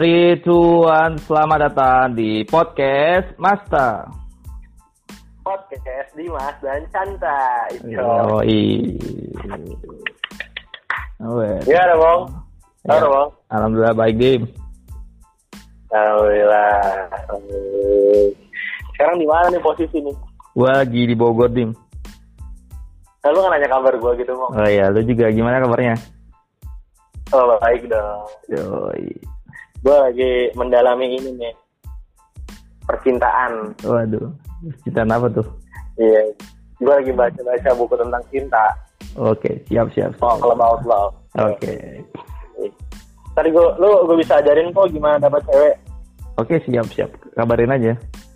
Three, two, one. Selamat datang di podcast Master. Podcast Dimas dan Canta. Yoi. Bang? Ya. Halo, Bang. Alhamdulillah baik, Dim. Alhamdulillah. Sekarang di mana nih posisi nih? Gua lagi di Bogor, Dim. Nah, lu kan nanya kabar gua gitu, Bang. Oh iya, lu juga gimana kabarnya? Oh, baik dong. Yoi. Gua lagi mendalami ini nih. Percintaan. Waduh. Cinta apa tuh? Iya. Gua lagi baca-baca buku tentang cinta. Oke, siap, siap. siap. All about love. Oke. Tadi gua, lu gua bisa ajarin kok gimana dapat cewek. Oke, siap, siap. Kabarin aja.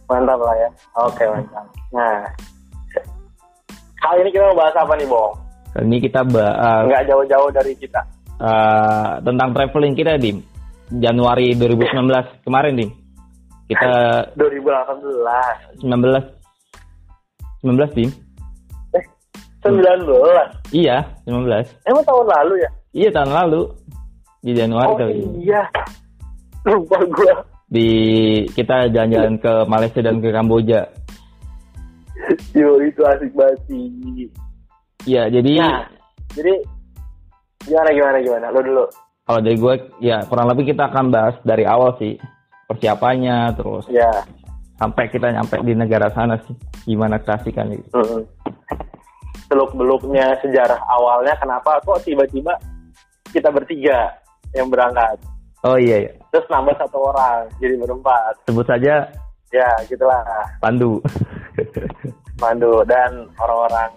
Mantap lah ya. Oke, mantap. Nah, kali ini kita mau bahas apa nih, Bong? Kali ini kita bahas Nggak jauh-jauh dari kita. eh, tentang traveling kita, Dim. Januari 2019 kemarin, Dim. Kita 2018. 19 19 Dim. 19. Iya, 19. Emang tahun lalu ya? Iya tahun lalu di Januari oh kali. iya. Lupa gua. Di kita jalan-jalan ke Malaysia dan ke Kamboja. Yo itu asik banget sih. Iya, jadi Nah, jadi gimana gimana gimana? Lo dulu. Kalau dari gue ya kurang lebih kita akan bahas dari awal sih persiapannya terus Ya. sampai kita nyampe di negara sana sih gimana keasikan gitu. Mm-mm. Seluk-beluknya sejarah awalnya kenapa kok tiba-tiba kita bertiga yang berangkat. Oh iya, iya. Terus nambah satu orang jadi berempat. sebut saja Ya, gitulah. Pandu. Mandu dan orang-orang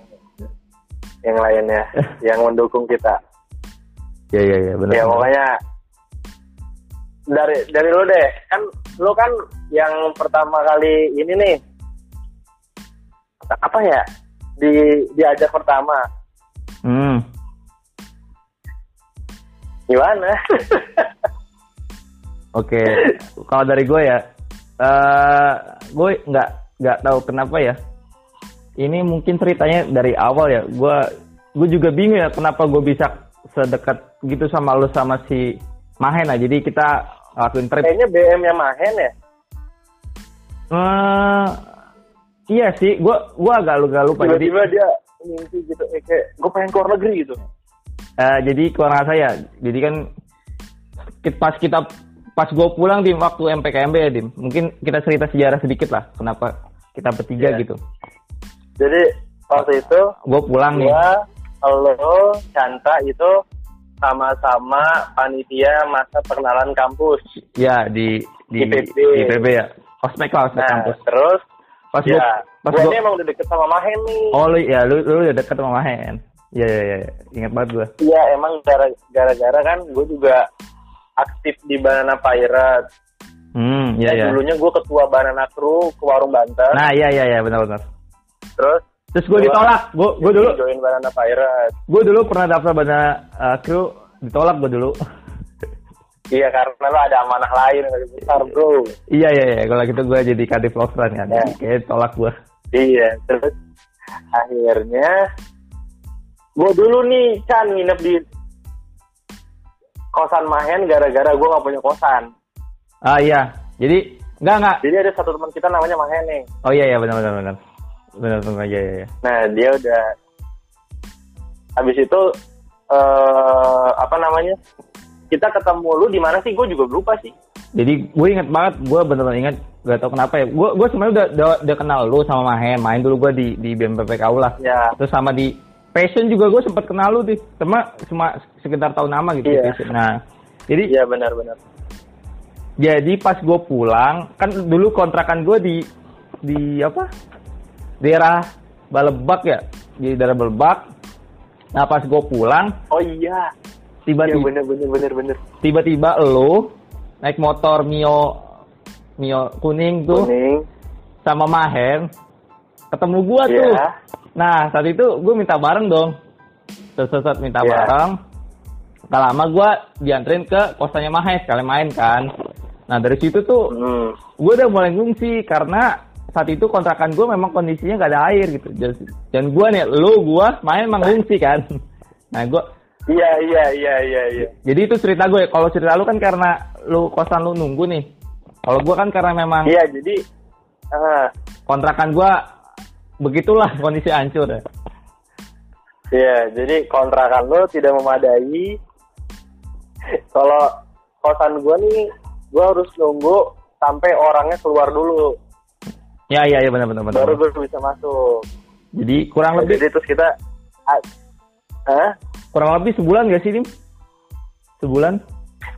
yang lainnya yang mendukung kita. Iya iya iya benar. Ya pokoknya dari dari lu deh, kan lu kan yang pertama kali ini nih apa ya di diajak pertama Hmm. gimana? Oke, kalau dari gue ya, eh gue nggak nggak tahu kenapa ya. Ini mungkin ceritanya dari awal ya. Gue gue juga bingung ya kenapa gue bisa sedekat gitu sama lu sama si Mahen lah. Jadi kita lakuin trip. Kayaknya BM-nya Mahen ya? Eh, iya sih, gue gue agak lupa lupa. Jadi Tiba-tiba dia mimpi gitu, eh, kayak gue pengen keluar negeri gitu. eh, jadi keluarga saya. Jadi kan pas kita pas gue pulang di waktu MPKMB ya Dim. Mungkin kita cerita sejarah sedikit lah. Kenapa kita bertiga Iya. gitu. Jadi waktu itu Gue pulang nih. Gua, lo, Canta itu sama-sama panitia masa perkenalan kampus. Ya di di IPB. di IPB ya. Ospek lah ospek Nah, kampus. terus Pas gua ya, pas gua gua emang udah deket sama Mahen nih. Oh lu ya lu lu udah deket sama Mahen. Iya iya iya. Ingat banget gue. Iya, emang gara- gara-gara kan gue juga aktif di Banana Pirate. Hmm iya Dan iya. Dulunya gue ketua Banana Crew ke Warung Banten. Nah iya iya iya benar benar. Terus Terus gue ditolak. Gue gue dulu join Banana Pirate. gue dulu pernah daftar pada uh, kru ditolak gue dulu. Iya, karena lo ada amanah lain yang lebih besar, bro. iya iya iya. Kalau gitu gue jadi kadif Lokran kan. Ya. Kayak tolak gue. Iya, terus akhirnya gue dulu nih Chan nginep di kosan Mahen gara-gara gue gak punya kosan. Ah iya. Jadi enggak enggak. Jadi ada satu teman kita namanya Mahen nih. Oh iya iya benar benar benar. Benar benar iya iya. iya. Nah dia udah habis itu eh apa namanya kita ketemu lu di mana sih? Gue juga lupa sih. Jadi gue inget banget, gue bener-bener inget, gak tau kenapa ya. Gue gue sebenarnya udah, udah udah kenal lu sama Mahen, main dulu gue di di BMPPKU lah. Ya, Terus sama di Passion juga gue sempat kenal lu tuh, cuma cuma sekitar tahun nama gitu. Passion. Nah, jadi iya benar-benar. jadi pas gue pulang, kan dulu kontrakan gue di di apa? Daerah Balebak ya, di daerah Balebak. Nah pas gue pulang, Oh iya, tiba-tiba bener-bener bener-bener. tiba-tiba lo naik motor Mio Mio kuning tuh Kuning. sama Mahen ketemu gua tuh. Iya. Nah, saat itu gue minta bareng dong. Terus terus minta Iya. bareng. Gak lama gua dianterin ke kosannya Mahes, kalian main kan. Nah, dari situ tuh Hmm. gue udah mulai ngungsi karena saat itu kontrakan gue memang kondisinya gak ada air gitu. Dan, gue nih, lu gue main emang ngungsi kan. Nah, gue Iya iya iya iya iya. jadi itu cerita gue. Kalau cerita lu kan karena lu kosan lu nunggu nih. Kalau gua kan karena memang Iya, jadi ah, kontrakan gua begitulah kondisi hancur ya. Iya, jadi kontrakan lo tidak memadai. Kalau kosan gua nih, gua harus nunggu sampai orangnya keluar dulu, Ya iya iya benar benar benar. baru gue bisa masuk. Jadi kurang lebih Jadi terus kita, ah, kurang lebih sebulan gak sih, Dim? Sebulan?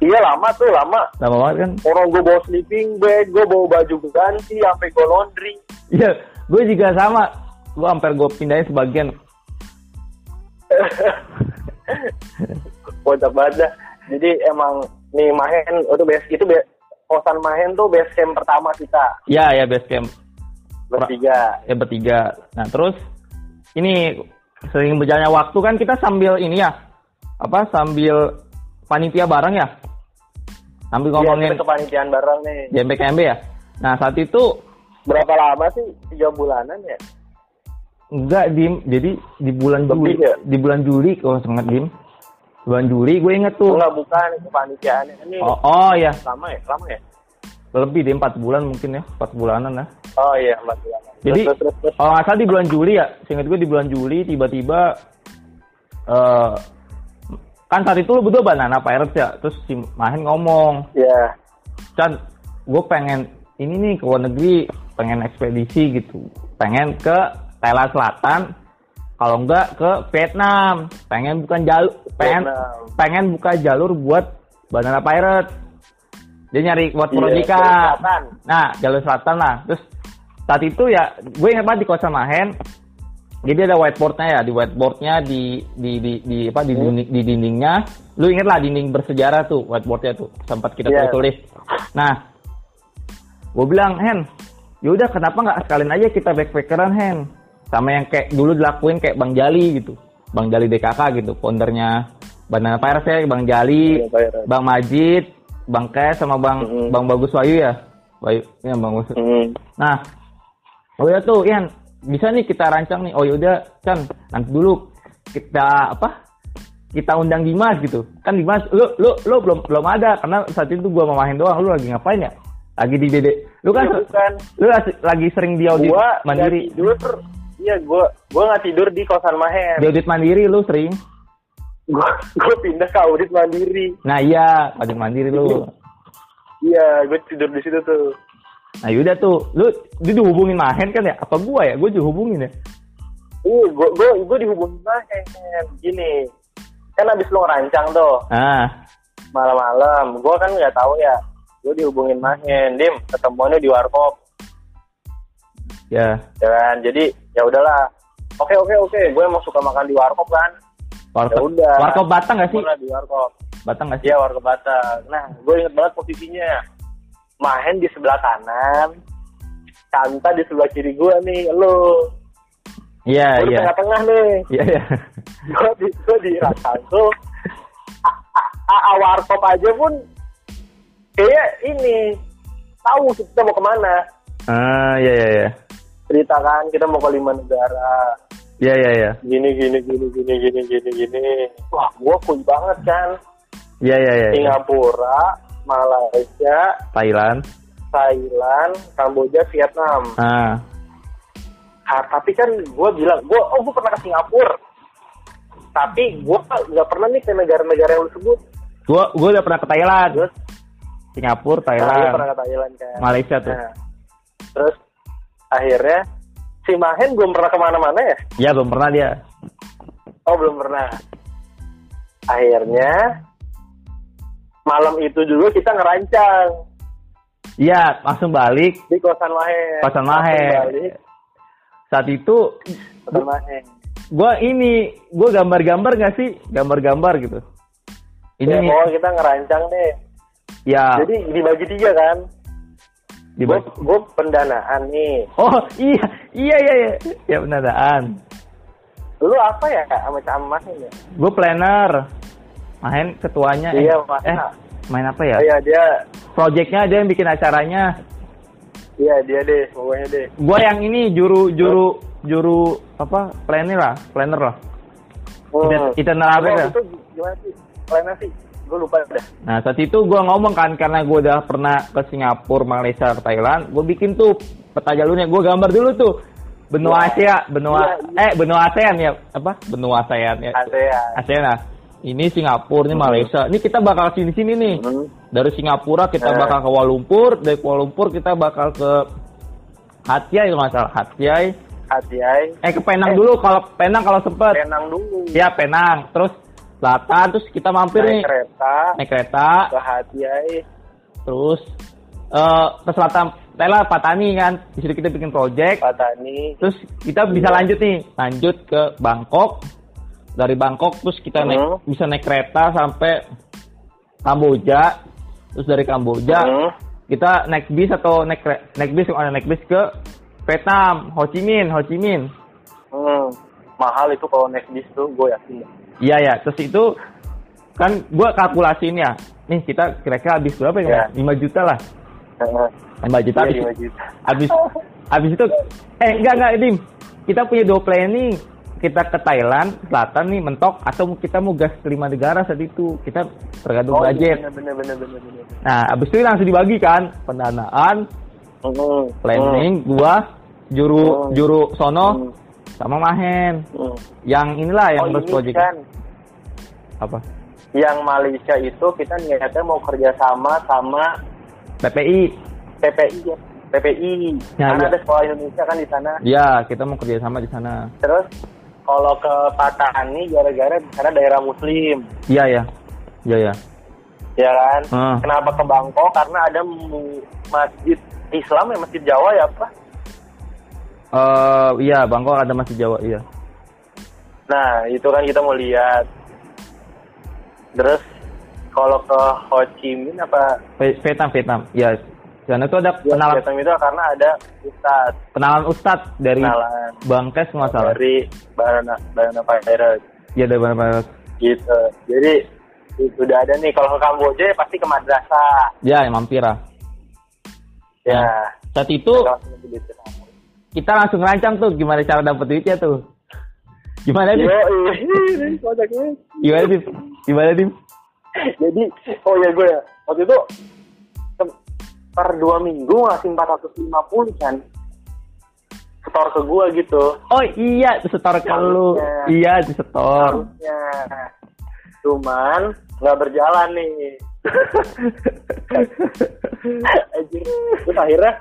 Iya lama tuh lama. Lama banget kan? Orang gue bawa sleeping bag, gue bawa baju ganti, sampai gue laundry. Iya, gue juga sama. Gue hampir gue pindahin sebagian. Kocak banget dah. Jadi emang nih Mahen itu base itu base, kosan Mahen tuh base camp pertama kita Ya ya base camp bertiga. ya bertiga. Nah terus ini sering berjalannya waktu kan kita sambil ini ya apa sambil panitia bareng ya sambil Iya, ngomongin kita kepanitiaan bareng nih. JMPKMB ya. Nah saat itu Berapa lama sih? Tiga bulanan ya? enggak dim jadi di bulan Juli Lebih ya? di bulan Juli kalau sangat dim bulan Juli gue inget tuh Enggak bukan kepanitiaan ini oh, oh ya lama ya? Lama ya? Lebih deh empat bulan mungkin ya empat bulanan ya Oh iya, empat bulanan. Jadi terus, terus, terus. kalau salah di bulan Juli ya, seingat gue di bulan Juli tiba-tiba eh kan saat itu lu berdua banana Pirates ya, terus si Mahen ngomong, Ya. Chan, gue pengen ini nih ke luar negeri, pengen ekspedisi gitu, pengen ke Thailand Selatan, kalau enggak ke Vietnam, pengen bukan jalur, pengen Vietnam. pengen buka jalur buat banana Pirates. Dia nyari buat Iya, selatan. Nah, jalur selatan lah. Terus saat itu ya, gue ingat banget di kosan Mahen. Jadi ada whiteboardnya ya, di whiteboardnya di di di, di apa di dinding, di dindingnya. Lu inget lah dinding bersejarah tuh whiteboardnya tuh sempat kita Iya. tulis. Nah, gue bilang Hen, yaudah kenapa nggak sekalian aja kita backpackeran Hen, sama yang kayak dulu dilakuin kayak Bang Jali gitu, Bang Jali DKK gitu, foundernya Banana Pirates ya, Bang Jali. Bang Majid, Bang Kes sama Bang Mhm. Bang Bagus Wayu ya, Wayu, ya Bang Bagus. Hmm. Nah, oh ya tuh, Ian, bisa nih kita rancang nih. Oh yaudah, Chan, nanti dulu kita apa? Kita undang Dimas gitu. Kan Dimas, lu lu lu belum belum ada karena saat itu gua mamahin doang. Lu lagi ngapain ya? Lagi di Dede. Lu kan Iya, bukan. lu lagi, sering di audit mandiri. Iya, gua gua nggak tidur di kosan Mahen. Di audit mandiri lu sering. Gua gua pindah ke audit mandiri. Nah iya, audit mandiri lu. Iya, gue tidur di situ tuh. Nah yaudah tuh, lu dia dihubungin Mahen kan ya? Apa gua ya? Gue dihubungin ya. Uh, gue gue gue dihubungin Mahen. Gini, kan abis lu ngerancang tuh Ah, malam-malam. Gue kan nggak tahu ya. Gue dihubungin Mahen, Dim, ketemuannya di warkop. ya. ya kan jadi ya udahlah oke oke oke gue emang suka makan di warkop kan Warkop, Ya warkop Batang gak sih? Di warkop Batang gak sih? iya warkop Batak nah gue inget banget posisinya Mahen di sebelah kanan Kanta di sebelah kiri gue nih lo Iya, iya. tengah-tengah nih Iya, iya. gue di gue di Rakanto A- A- A- warkop aja pun kayak ini tahu kita mau ke mana Ah, iya, iya, iya. ceritakan kita mau ke lima negara Iya, iya, iya. gini gini gini gini gini gini gini. Wah gua kuy banget kan Iya, iya, iya. Singapura Malaysia Thailand. Thailand Kamboja Vietnam. Ah, Ah, tapi kan gua bilang gua oh gua pernah ke Singapura. Tapi gua nggak pernah nih ke negara-negara yang lu sebut. Gua gua udah pernah ke Thailand, terus? Singapura, nah, Thailand, lu pernah ke Thailand kan. Malaysia tuh. Nah, terus akhirnya si Mahen belum pernah ke mana-mana ya Ya belum pernah dia. Oh belum pernah. Akhirnya malam itu juga kita ngerancang Iya, langsung balik di kosan Mahen. kosan Langsung Mahe. balik Saat itu Kosan Mahen. gua ini, gua gambar-gambar nggak sih? Gambar-gambar gitu. Ini Ya, nih, kita ngerancang deh. ya Jadi dibagi tiga kan. Di Gue gue pendanaan nih. Oh iya, iya, iya, iya, ya penadaan. Lu apa ya sama sama Mahen ya? Gue planner, main ketuanya. eh, Iya, Mas. Eh, main apa ya? Oh, iya dia, Projectnya dia yang bikin acaranya. iya dia deh, pokoknya deh. Gue yang ini juru juru juru apa planner lah, planner lah. Hmm. Eternal Waktu ya? itu gimana sih? Lainnya sih gue lupa dah. Nah saat itu gue ngomong kan karena gue udah pernah ke Singapura, Malaysia, ke Thailand, gue bikin tuh peta jalurnya, gue gambar dulu tuh benua Ya. Asia, benua Iya, iya. eh benua ASEAN ya apa? Benua ASEAN ya. ASEAN. ASEAN nah. Ini Singapura, ini Malaysia. Ini kita bakal sini-sini nih. Hmm. Dari Singapura kita Eh. bakal ke Kuala Lumpur, dari Kuala Lumpur kita bakal ke Hatyai kalau nggak salah, Hatyai. Eh ke Penang Eh. dulu kalau Penang kalau sempet. Penang dulu. Ya Penang. Terus selatan terus kita mampir nih Naik kereta. naik kereta Ke hati-hati. terus eh ke selatan Thailand Patani kan di situ kita bikin project Patani. terus kita bisa Iya. lanjut nih lanjut ke Bangkok dari Bangkok terus kita naik Hmm. bisa naik kereta sampai Kamboja terus dari Kamboja Hmm. kita naik bis atau naik naik bis ada naik bis ke Vietnam Ho Chi Minh Ho Chi Minh Hmm. Mahal itu kalau naik bis tuh, gue yakin. Iya ya terus itu kan gua kalkulasiin ya nih kita kira-kira habis berapa ya Ya. 5 juta lah. 5 juta Iya, habis lima juta. Abis abis itu eh enggak enggak Dim. Kita punya dua planning. Kita ke Thailand selatan nih mentok atau kita mau gas ke lima negara saat itu. Kita tergantung Oh, iya, budget. bener, bener, bener, bener, bener. Nah, abis itu langsung dibagi kan pendanaan, Hmm. planning, gua juru Hmm. juru sono Hmm. Sama Mahen. Hmm. Yang inilah yang oh, project kan apa? yang Malaysia itu kita niatnya mau kerjasama sama PPI. PPI ya. PPI. Ya, Karena iya. ada sekolah Indonesia kan di sana. Ya, kita mau kerja sama di sana. Terus kalau ke Patani gara-gara di sana daerah Muslim, Iya ya. Iya ya. ya kan? Hmm. Kenapa ke Bangkok? Karena ada masjid Islam ya, masjid Jawa ya apa? Eh, iya, Bangkok ada masih Jawa, iya. Nah, itu kan kita mau lihat. Terus kalau ke Ho Chi Minh apa? Vi- Vietnam, Vietnam. Ya, sana tuh ada Ya, kenalan Vietnam itu karena ada Ustaz kenalan Ustadz dari kenalan Bangkes nggak salah. dari Barana Barana Pirate Iya dari mana gitu. Jadi itu udah ada nih kalau ke Kamboja ya pasti ke madrasah. Ya, yang mampir lah. Ya. Saat itu Kalau kita langsung rancang tuh gimana cara dapet duitnya tuh. Gimana banget. Gimana nih? Gimana nih? Jadi, oh ya gue ya, waktu itu per dua minggu ngasih 450 kan. Setor ke gue gitu. Oh iya, setor ke lu. Harusnya. Iya, di setor. Harusnya. Cuman nggak berjalan nih. Anjir. Terus akhirnya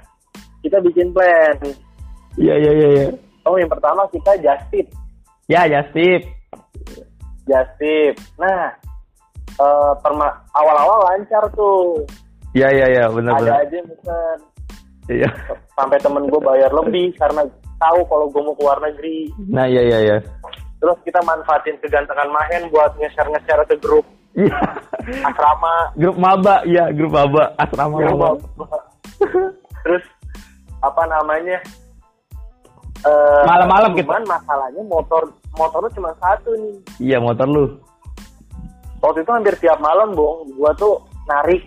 kita bikin plan. Iya, iya, iya, iya. Oh yang pertama kita just tip. Ya, ya sip. Just tip. Nah, eh, perma- awal-awal lancar tuh. Iya, iya, iya, benar Ada benar. aja yang mesen. Iya. sampai temen gue bayar lebih karena tahu kalau gue mau keluar negeri Nah, iya, iya, iya. terus kita manfaatin kegantengan Mahen buat nge-share-nge-share ke grup Iya. asrama Grup maba, iya, grup maba, asrama maba. terus apa namanya Eh, Malam-malam kita- cuman masalahnya motor motor lu cuma satu nih Iya, motor lu. waktu itu hampir tiap malam bong gua tuh narik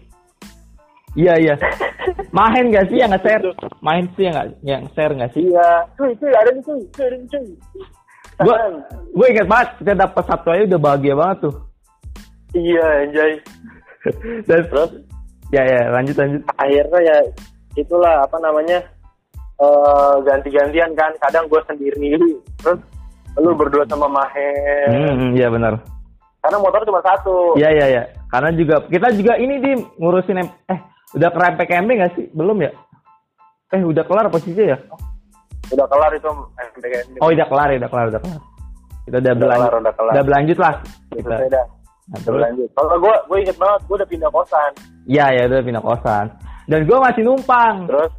Iya, iya. Main gak sih yang nge-share? Main sih yang yang share gak sih? iya cuy cuy ada nih cuy cuy ada nih cuy Gue gue ingat banget kita dapat satu aja udah bahagia banget tuh. iya anjay Dan terus ya ya lanjut lanjut. akhirnya ya itulah apa namanya eh ganti-gantian kan kadang gue sendiri terus lu berdua sama Mahen Hmm, hmm, iya benar. karena motor cuma satu Iya iya iya. Karena juga kita juga ini di ngurusin eh udah keren PKMB gak sih? Belum ya? Eh udah kelar posisinya ya? udah kelar itu MPKN Oh udah kelar ya, udah kelar, udah kelar. Kita udah, Udah berlanjut, kelar, udah kelar. udah berlanjut lah. Kita. Nah, berlanjut kalau gue gue inget banget gue udah pindah kosan iya ya udah pindah kosan. Dan gue masih numpang. terus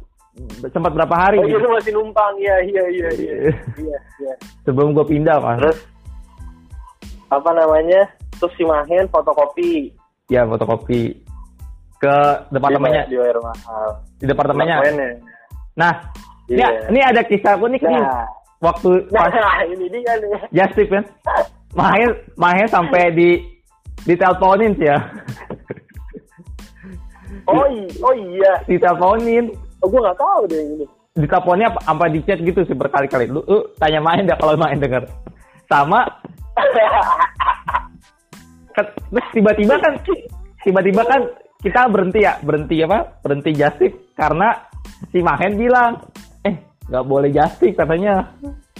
Sempat berapa hari oh iya gitu. lu masih numpang iya iya iya iya iya iya sebelum gue pindah mas. terus apa namanya terus si Mahen fotokopi Ya fotokopi ke departemennya di bayar mahal di departemennya. Departemennya. Nah, ini, Iya. ini ada kisah unik nih. nah Waktu nah pas ini dia nih Justip kan, Mahe Mahe sampai di diteleponin sih ya. Oh, oh iya, diteleponin. Oh, gue nggak tahu deh ini. Diteleponnya apa, apa di chat gitu sih berkali-kali. Lu, lu tanya main dah kalau main denger. Sama kan, terus tiba-tiba kan tiba-tiba kan kita berhenti ya berhenti apa berhenti jasip karena si Mahen bilang eh nggak boleh jasip katanya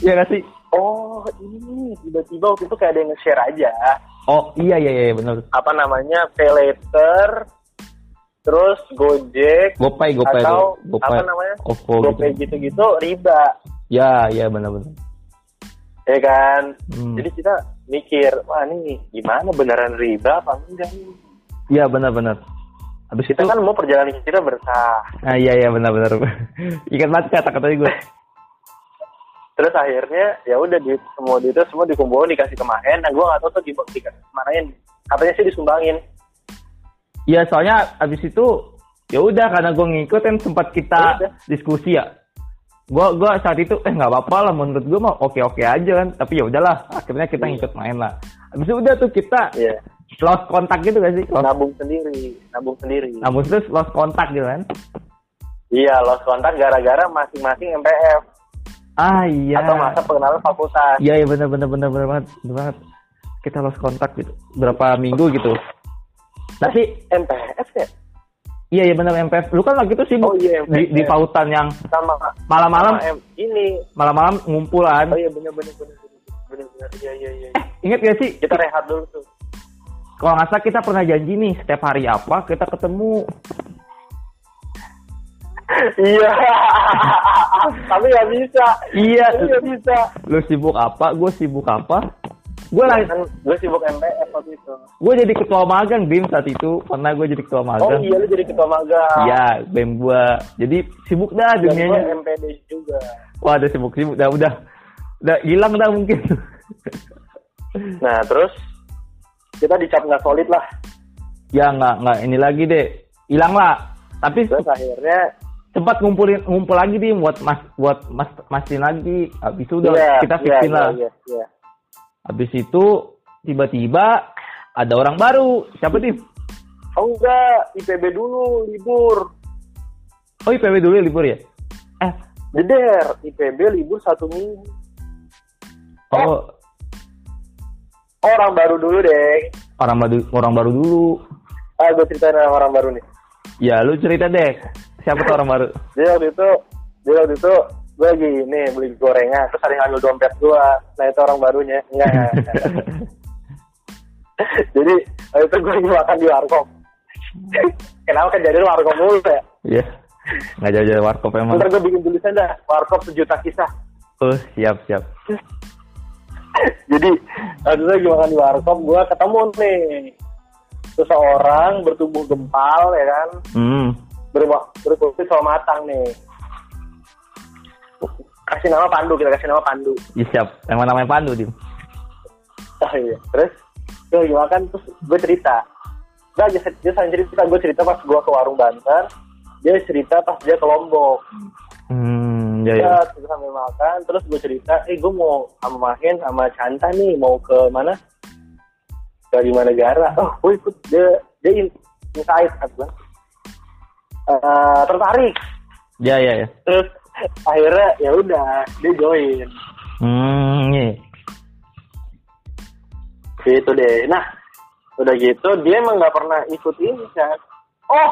ya gak sih Oh ini tiba-tiba waktu itu kayak ada yang nge-share aja. oh iya iya iya benar Apa namanya? Pay later, terus Gojek, gopay gopay atau gopay apa namanya? OVO GoPay gitu gitu-gitu riba. ya ya benar-benar Ya kan? Hmm. Jadi kita mikir, wah ini gimana beneran riba apa enggak nih? iya benar-benar habis Kita itu kan mau perjalanan kita bersah. ah iya iya benar-benar ikat banget kata-katanya gue Terus akhirnya ya udah di semua itu semua dikumpulin dikasih ke Mahen. Nah gue nggak tahu tuh di dikasih kemanain. Katanya sih disumbangin. Iya soalnya abis itu ya udah karena gue ngikutin sempat kita udah. diskusi ya. Gue gua saat itu eh nggak apa-apa lah menurut gue mah oke oke aja kan. Tapi ya udahlah akhirnya kita Iya. ngikut main lah. Abis itu udah tuh kita Iya. lost kontak gitu gak sih? Lost, Nabung sendiri, nabung sendiri. namun terus lost kontak gitu kan? Iya, lost kontak gara-gara masing-masing MPF Ah iya. atau masa pengenalan fakultas. Iya iya benar benar benar benar banget banget. Kita lost kontak gitu berapa minggu gitu. Tapi MPF ya? iya iya benar MPF. Lu kan waktu itu Oh sibuk iya, di, di MPF. pautan yang Sama malam-malam sama ini. malam-malam ngumpulan. Oh iya bener bener bener bener bener iya iya iya. Ingat gak sih? Kita rehat dulu tuh. Kalau nggak salah kita pernah janji nih setiap hari apa kita ketemu. iya. Tapi nggak bisa. Iya. Nggak bisa. Lu sibuk apa? Gue sibuk apa? Gue Kan gue sibuk MPF waktu itu. gue jadi ketua magang Bim saat itu. Pernah gue jadi ketua Oh magang. iya lu jadi ketua magang. Iya, Bim gue. Jadi sibuk dah Dan gue dunianya. MPD juga. Wah, ada sibuk-sibuk. Dah udah, udah hilang dah mungkin. Nah terus kita dicap nggak solid lah. ya nggak nggak ini lagi deh. Hilang lah. Tapi Terus akhirnya sempat ngumpulin ngumpul lagi nih buat mas buat mas masin lagi. Habis itu udah iya, kita fixin iya, lah. Iya, iya. Habis itu tiba-tiba ada orang baru. Siapa nih? Oh enggak, IPB dulu libur. Oh IPW dulu ya libur ya? Eh, Jeder, IPB libur satu minggu. oh Orang baru dulu deh. orang baru orang baru dulu. Ah, gue ceritain orang baru nih. Ya lu cerita deh. Siapa tuh orang baru? Jadi waktu itu, jadi waktu itu gue lagi ini beli gorengan, terus ada yang ngambil dompet gue. Nah itu orang barunya. Enggak. jadi waktu itu gue lagi makan di warkop. Kenapa kan jadi warkop mulu ya? Iya. Nggak jauh-jauh warkop emang. Ntar gue bikin tulisan dah, warkop sejuta kisah. Oh siap siap. Jadi waktu itu lagi makan di warkop, gue ketemu nih seseorang bertubuh gempal ya kan, Hmm. berma- berkulit sama matang nih. Kasih nama Pandu, kita kasih nama Pandu. Iya siap. Emang namanya Pandu dim. Oh iya. Terus gue lagi makan, terus gue cerita. Nah, dia, dia sambil cerita, gue cerita pas gue ke warung Banten, dia cerita pas dia ke Lombok. Hmm. Ya ya. Ya, terus sambil makan, terus gue cerita, eh gue mau sama Mahen sama Canta nih, mau ke mana? Ke lima negara. Oh, gue ikut. Dia, dia in- insight, kata gue. Eh, tertarik. Ya ya ya. Terus akhirnya ya udah, dia join. Hmm. Nih. Gitu deh. Nah, udah gitu, dia emang nggak pernah ikut ini, kan. Oh,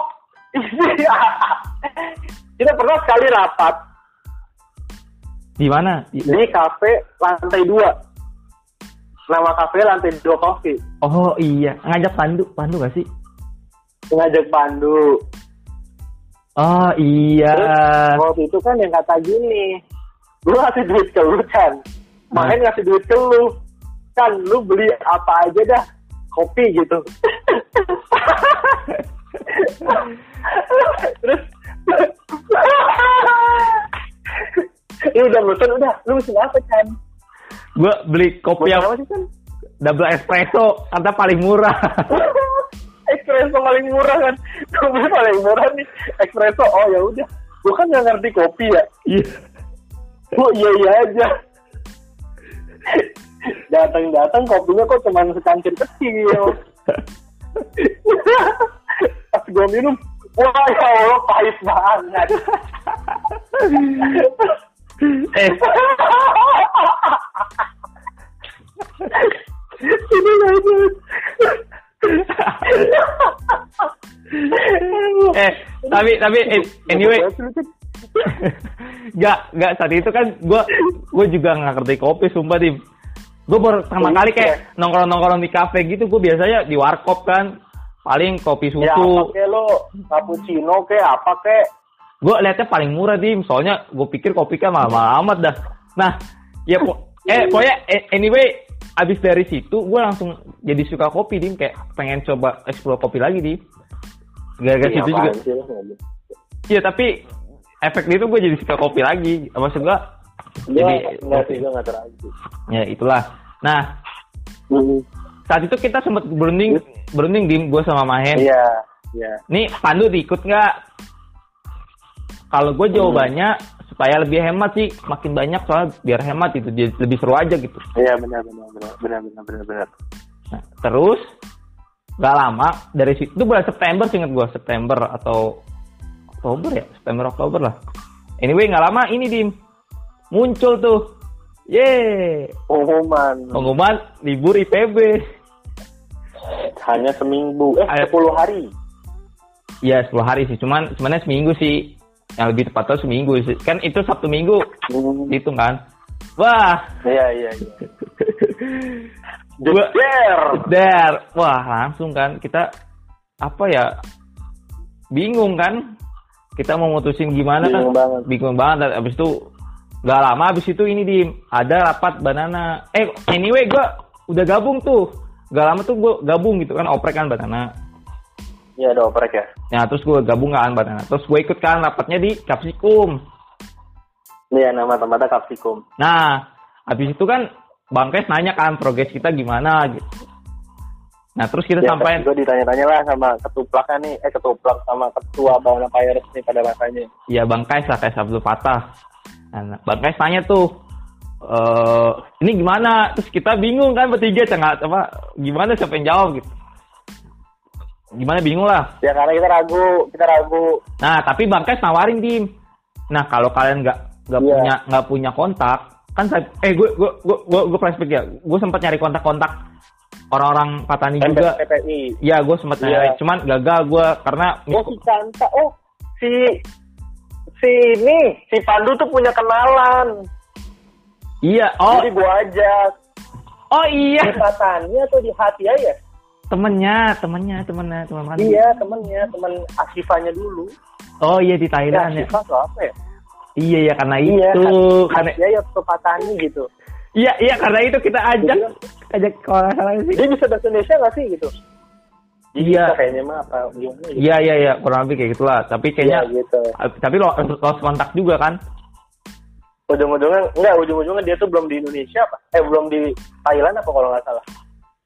iya. Kita pernah sekali rapat Di mana? Di- di kafe lantai dua. Nama kafe lantai dua coffee. Oh iya. Ngajak Pandu. Pandu gak sih? Ngajak Pandu. Oh iya. Terus waktu itu kan yang kata gini, lu ngasih duit ke lu kan, main ngasih duit ke lu, kan lu beli apa aja dah, kopi gitu. Terus, lu udah mesen udah, lu mesen apa kan? Gue beli kopi yang apa sih kan? double espresso. Kata paling murah. espresso paling murah kan, kopi paling murah nih, espresso. Oh ya udah, gua kan nggak ngerti kopi ya. Iya. Oh iya iya aja. Datang-datang kopinya kok cuma secangkir kecil. Pas gue minum, wah ya Allah pahit banget. eh, Ini lanjut. tapi tapi eh, anyway Gak, gak saat itu kan gue gue juga nggak ngerti kopi sumpah dim. Gue baru pertama Oh, kali iya. kayak nongkrong-nongkrong di kafe gitu. Gue biasanya di warkop kan, paling kopi Ya apa susu. kek lo, cappuccino kek, apa kek? gue liatnya paling murah dim. Soalnya gue pikir kopi kan mahal amat dah. Nah, ya po eh pokoknya eh, anyway abis dari situ gue langsung jadi suka kopi dim. Kayak pengen coba explore kopi lagi dim. Gara-gara Iya, situ juga. Iya tapi efek itu gue jadi suka kopi lagi. Maksud gue jadi nggak sih, gue nggak terlalu. ya itulah. Nah Hmm. saat itu kita sempat berunding berunding dim gue sama Mahen. Iya, iya. Nih Pandu diikut nggak? Kalau gue jawabannya supaya lebih hemat sih, makin banyak soalnya biar hemat itu jadi lebih seru aja gitu. Iya benar benar benar benar benar benar benar. Nah, terus nggak lama dari situ itu bulan September sih inget gue September atau Oktober ya September Oktober lah. Anyway nggak lama ini dim muncul tuh, ye Pengumuman pengumuman libur IPB. hanya seminggu, eh. 10 hari. Ya 10 hari sih, cuman sebenarnya seminggu sih. Yang lebih tepatnya seminggu sih. Kan itu Sabtu Minggu, Hmm. hitung kan. Wah, Iya iya iya. Jejer. der, wah langsung kan kita apa ya bingung kan kita mau mutusin gimana Bingung kan banget. bingung banget Dan abis itu nggak lama abis itu ini di ada rapat banana eh anyway gua udah gabung tuh gak lama tuh gua gabung gitu kan oprek kan banana Iya ada oprek ya. ya terus gua gabung kan banana terus gue ikut kan rapatnya di kapsikum Iya nama tempatnya Capsicum. Nah, habis itu kan Bang Kes nanya kan progres kita gimana gitu. Nah, terus kita Ya, sampai gue ditanya-tanya lah sama ketuplaknya nih, eh ketuplak sama ketua Bawang Pirates nih pada masanya. ya Bang Kais lah Kais Abdul Fatah. Nah, Bang Kais tanya tuh eh ini gimana? Terus kita bingung kan bertiga nggak apa gimana siapa yang jawab gitu. Gimana bingung lah. Ya karena kita ragu, kita ragu. Nah, tapi Bang Kais nawarin tim. Nah, kalau kalian nggak nggak Iya. punya nggak punya kontak, kan saya eh gue gue gue gue, gue flashback ya. Gue sempat nyari kontak-kontak orang-orang Patani juga. MPPI. Iya, gue sempat Iya. nyari, cuman gagal gue karena Oh si Canta, oh si si ini si Pandu tuh punya kenalan. iya, oh Jadi gue ajak oh iya, di Patani atau di hati ya? Temennya, temennya, temennya, teman mana? Iya temennya, temen Asifanya dulu. Oh iya di Ya, Thailand ya. Asifah atau apa ya? Iya ya karena Iya, itu, karena Iya ya ke Patani gitu. iya iya karena itu kita ajak, Jadi- ajak kalau salah sih. Dia bisa bahasa Indonesia nggak sih gitu? Iya. kayaknya mah apa gimana gitu. Iya iya iya kurang lebih kayak gitulah. Tapi kayaknya, Iya, gitu. tapi lo lost kontak juga kan? Ujung-ujungnya enggak ujung-ujungnya dia tuh belum di Indonesia apa? Eh belum di Thailand apa kalau nggak salah?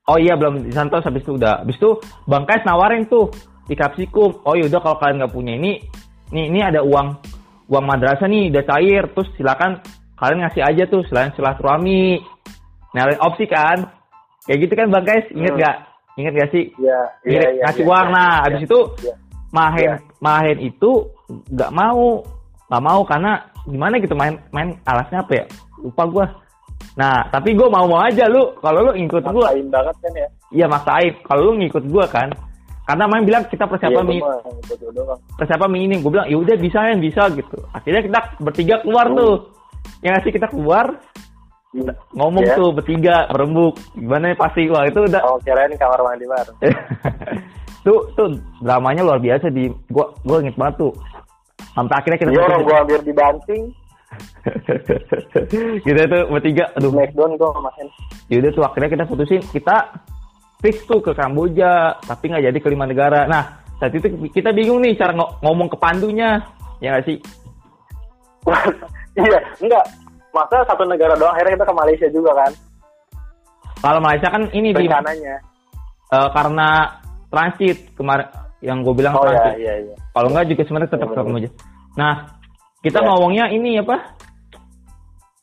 Oh iya belum di Santos habis itu udah. Habis itu Bang Kais nawarin tuh di Kapsikum. Oh yaudah kalau kalian nggak punya ini, nih ini ada uang uang madrasah nih udah cair. Terus silakan kalian ngasih aja tuh selain silaturahmi. Nah opsi kan, kayak gitu kan Bang Kais inget Hmm. nggak? Ingat gak sih? Iya, iya, Ngirim- iya. ngasih iya, uang. iya, Nah iya, habis itu iya. Mahen Iya. Mahen itu nggak mau nggak mau karena gimana gitu main main alasnya apa ya? Lupa gua. Nah, tapi gua mau-mau aja lu. Kalau lu ngikut gua, Maksain banget kan ya. Iya maksain. Kalau lu ngikut gua kan, karena main bilang kita persiapan Iya, mi, gua mah ikut doang. persiapan minim. Gue bilang ya udah bisa kan bisa gitu. Akhirnya kita bertiga keluar Hmm. tuh. Yang ngasih kita keluar ngomong Iya. tuh bertiga berembuk. Gimana ya pasti wah itu udah. Oh kirain kamar mandi baru. tuh tuh dramanya luar biasa di gua gua inget banget tuh. Sampai akhirnya kita Iya orang gua hampir dibanting. kita tuh bertiga aduh Smackdown gua main. Yaudah tuh akhirnya kita putusin kita fix tuh ke Kamboja tapi nggak jadi ke lima negara. Nah saat itu kita bingung nih cara ngo- ngomong ke pandunya ya nggak sih? iya, enggak. Masa satu negara doang akhirnya kita ke Malaysia juga kan. Kalau Malaysia kan ini di Rencananya. eh, karena transit kemarin yang gue bilang Oh iya, transit. iya, iya. Kalau nggak juga sebenarnya tetap ke Bener. Kamboja. Nah kita Iya. ngomongnya ini apa?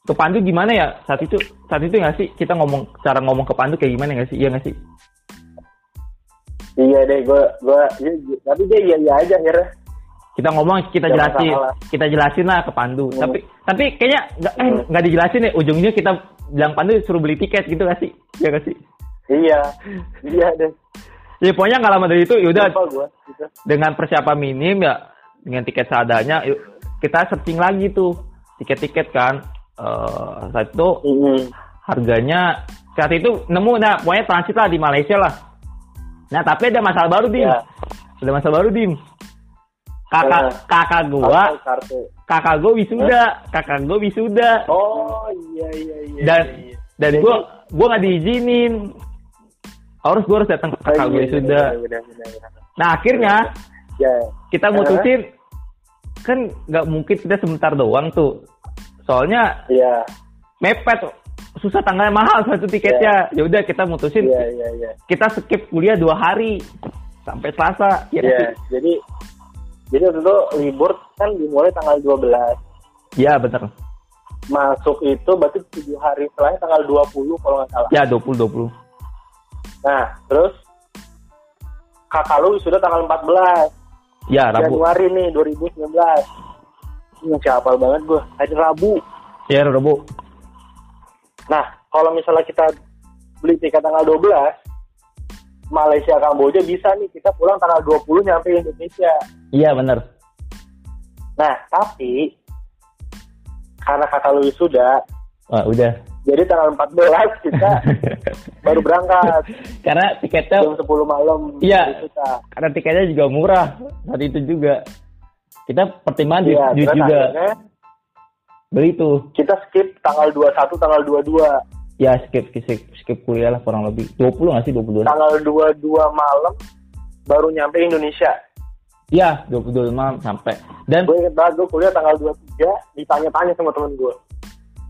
Ke Pandu gimana ya saat itu saat itu nggak sih kita ngomong cara ngomong ke Pandu kayak gimana nggak sih? Iya nggak sih? Iya deh, gua gua iya, iya. tapi dia iya iya aja akhirnya. kita ngomong kita Jangan jelasin salah. kita jelasin lah ke Pandu Hmm. tapi tapi kayaknya nggak eh, Hmm. nggak dijelasin ya ujungnya kita bilang Pandu suruh beli tiket gitu gak sih ya gak sih Iya. Iya deh. ya pokoknya nggak lama dari itu yaudah gua gitu. dengan persiapan minim ya dengan tiket seadanya yuk, kita searching lagi tuh tiket-tiket kan Eh, saat itu Mm-mm. harganya saat itu nemu nah pokoknya transit lah di Malaysia lah nah tapi ada masalah baru dim Ya. ada masalah baru dim kakak Eh. kakak gua Kartu, kartu. kakak gua wisuda kakak gua wisuda Oh iya iya iya. dan iya, iya. dan Jadi- gua gua nggak diizinin harus gua harus datang ke Oh, kakak iya, gua iya, wisuda benar, benar, benar, benar. nah akhirnya Ya. kita mutusin kan nggak mungkin kita sebentar doang tuh soalnya Iya. mepet susah tanggalnya mahal satu tiketnya ya udah kita mutusin Iya iya iya. kita skip kuliah dua hari sampai Selasa ya Iya, jadi jadi waktu itu libur kan dimulai tanggal 12. ya bener Masuk itu berarti 7 hari setelahnya tanggal 20 kalau nggak salah. ya 20 20 Nah, terus kakak lu sudah tanggal 14 ya Rabu Januari nih 2019. Ini masih hafal banget gue. Hari Rabu. ya Rabu Nah, kalau misalnya kita beli tiket tanggal 12, Malaysia Kamboja bisa nih kita pulang tanggal 20 nyampe Indonesia. iya bener Nah, tapi karena kakak lu sudah, Wah, udah jadi tanggal 14 kita baru berangkat karena tiketnya jam 10 malam. Iya. karena tiketnya juga murah saat itu juga kita pertimbangan Iya, duit juga akhirnya beli tuh kita skip tanggal 21, tanggal 22. ya skip skip skip kuliah lah kurang lebih 20 nggak sih 22 Tanggal 22 malam baru nyampe Indonesia. Iya, 22 malam sampai. Dan Gue inget banget, gue kuliah tanggal 23, ditanya-tanya sama temen gue.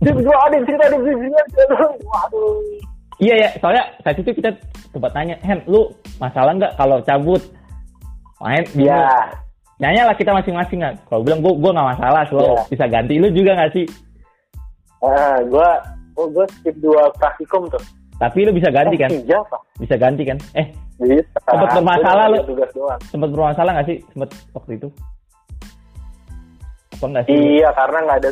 Gue ada cerita, dim, dim, dim, dim. Waduh. iya ya, soalnya saat itu kita sempat tanya, Hen, lu masalah nggak kalau cabut? Main, Iya. Nanya lah kita masing-masing kan. Kalau bilang gue gue nggak masalah, lo Iya. bisa ganti. Lu juga nggak sih? Nah, gue, oh, gue skip dua praktikum tuh. Tapi lu bisa ganti kan? Eh, Iya, Pak. Bisa ganti kan? Eh, Bisa. Sempet bermasalah lu. sempat bermasalah nggak sih? Sempat waktu itu? Apa nggak sih? Iya, karena nggak ada,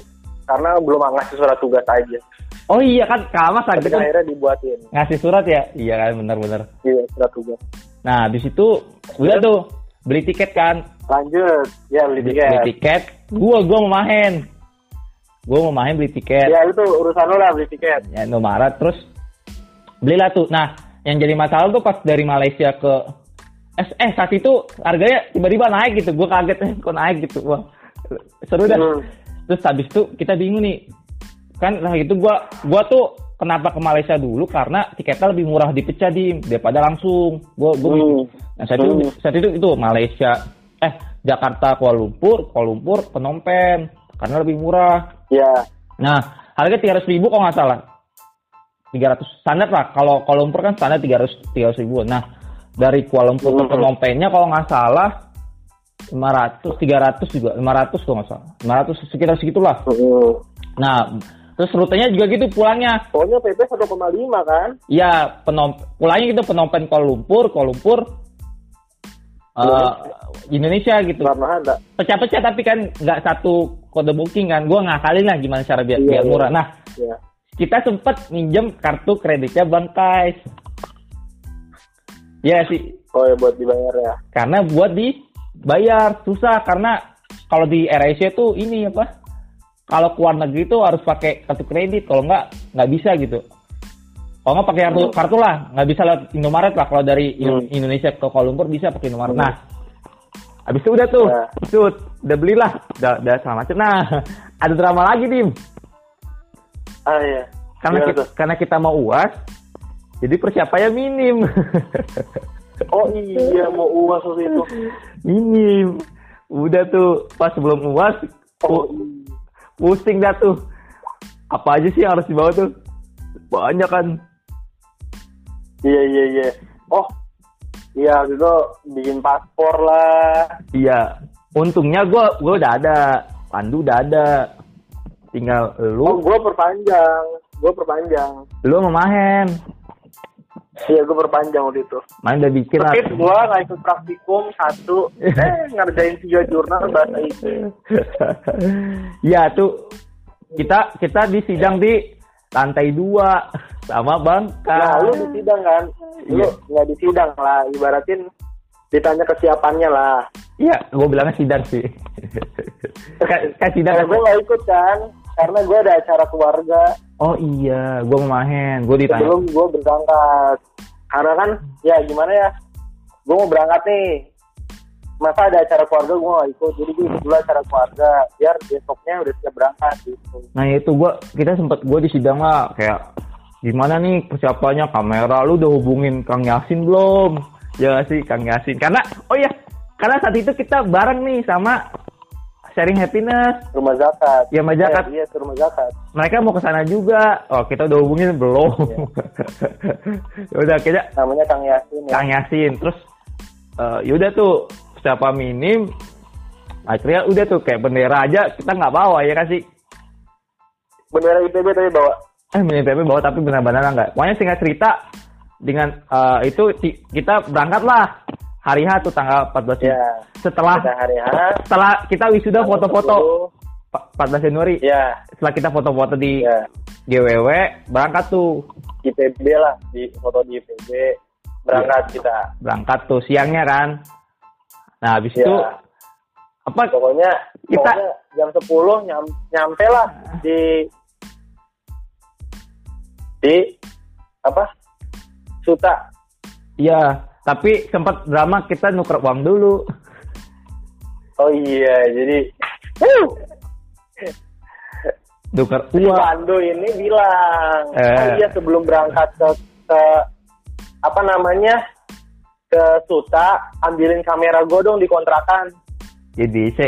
karena belum ngasih surat tugas aja. Oh iya kan, Kamas kan akhirnya dibuatin. ngasih surat ya? Iya kan, bener-bener. Iya, surat tugas. Nah, habis itu udah tuh beli tiket kan. Lanjut, ya beli tiket. beli tiket gua gua mau main gua mau main beli tiket Ya itu urusan lo lah beli tiket. ya Indomaret terus belilah tuh nah yang jadi masalah tuh pas dari Malaysia ke eh, eh saat itu harganya tiba-tiba naik gitu gua kaget eh kok naik gitu wah seru dah Hmm. Terus habis itu kita bingung nih kan nah itu gua gua tuh kenapa ke Malaysia dulu karena tiketnya lebih murah dipecah di daripada langsung gua gua Hmm. Nah saat itu, Hmm. saat itu itu Malaysia, eh Jakarta, Kuala Lumpur, Kuala Lumpur, Phnom Penh, karena lebih murah. Ya, Nah harga tiga ribu kalau nggak salah, 300 standar lah. Kalau Kuala Lumpur kan standar 300 300 ribu. Nah dari Kuala Lumpur ke Hmm. Phnom Penhnya kalau nggak salah 500, 300 juga, 500 kalau nggak salah, 500 sekitar segitulah. Hmm. Nah terus rutenya juga gitu pulangnya. Soalnya PP 1,5 kan? Iya, penom pulangnya gitu Phnom Penh Kuala Lumpur, Kuala Lumpur, eh, Indonesia gitu. Pecah-pecah tapi kan nggak satu kode booking kan. Gue ngakalin lah gimana cara biar, Iya, biar iya. murah. Nah, Ya. kita sempet minjem kartu kreditnya Bangkais. Iya sih, Oh ya buat dibayar ya. karena buat dibayar susah karena kalau di AirAsia tuh ini apa? Kalau ke luar negeri tuh harus pakai kartu kredit, kalau nggak nggak bisa gitu. Kalau nggak pakai kartu, Hmm. kartu lah, nggak bisa lewat Indomaret lah. Kalau dari Hmm. Indonesia ke Kuala Lumpur bisa pakai Indomaret. Hmm. Nah, habis itu udah tuh, Ya. Cut, udah belilah, udah, udah sama macam. Nah, ada drama lagi dim, Ah iya. karena Gimana kita, karena kita mau uas, jadi persiapannya minim, Oh iya mau uas waktu itu. minim. Udah tuh pas sebelum uas, Oh pu- pusing dah tuh. Apa aja sih yang harus dibawa tuh? Banyak kan. iya iya iya. Oh iya itu bikin paspor lah. Iya. Untungnya gue gua udah ada, Pandu udah ada. Tinggal Oh lu, gue perpanjang. Gue perpanjang. lu sama Mahen. Iya gue perpanjang waktu itu. Main udah bikin lah. Skip gue nggak ikut praktikum satu. Eh ngerjain tiga jurnal bahasa Inggris. Iya tuh kita kita di sidang di lantai dua sama Bangka. Nah lu di sidang kan? Lu Iya. nggak di sidang lah. Ibaratin ditanya kesiapannya lah. Iya, gue bilangnya sidar sih. kayak sidar. Karena gue nggak ikut kan, karena gue ada acara keluarga Oh iya, gue mau main. Gue ditanya. sebelum gue berangkat. Karena kan, ya gimana ya, gue mau berangkat nih. Masa ada acara keluarga gue gak ikut, jadi gue ikut dulu acara keluarga, biar besoknya udah siap berangkat gitu. Nah itu gue kita sempet gue di sidang lah kayak gimana nih persiapannya kamera lu udah hubungin Kang Yasin belum? Ya sih Kang Yasin karena oh iya karena saat itu kita bareng nih sama sharing happiness Rumah zakat. Ya, rumah zakat. Eh, iya, ke rumah zakat. mereka mau ke sana juga oh kita udah hubungin belum Ya udah kita Namanya Kang Yasin ya. Kang Yasin terus eh yaudah tuh siapa minim akhirnya udah tuh kayak bendera aja kita nggak bawa ya kan sih Bendera IPB tapi bawa. eh minim PP bawa tapi benar-benar nggak pokoknya singkat cerita dengan eh, itu kita berangkat lah hari H tuh tanggal 14 Ya. setelah Kita hari H. setelah kita wisuda foto-foto 10. pa- 14 Januari Ya, setelah kita foto-foto di ya. GWW berangkat tuh IPB lah, di foto di IPB. Berangkat kita. berangkat tuh siangnya kan nah habis Ya. itu apa Pokoknya, Kita- pokoknya jam 10 nyam, nyampe lah di di apa? Suta. Iya, tapi sempat drama kita nuker uang dulu. Oh iya, jadi! Nuker uang. Pandu ini bilang, Eh. oh iya sebelum berangkat ke, ke apa namanya ke Suta, ambilin kamera gue dong di kontrakan. Jadi C.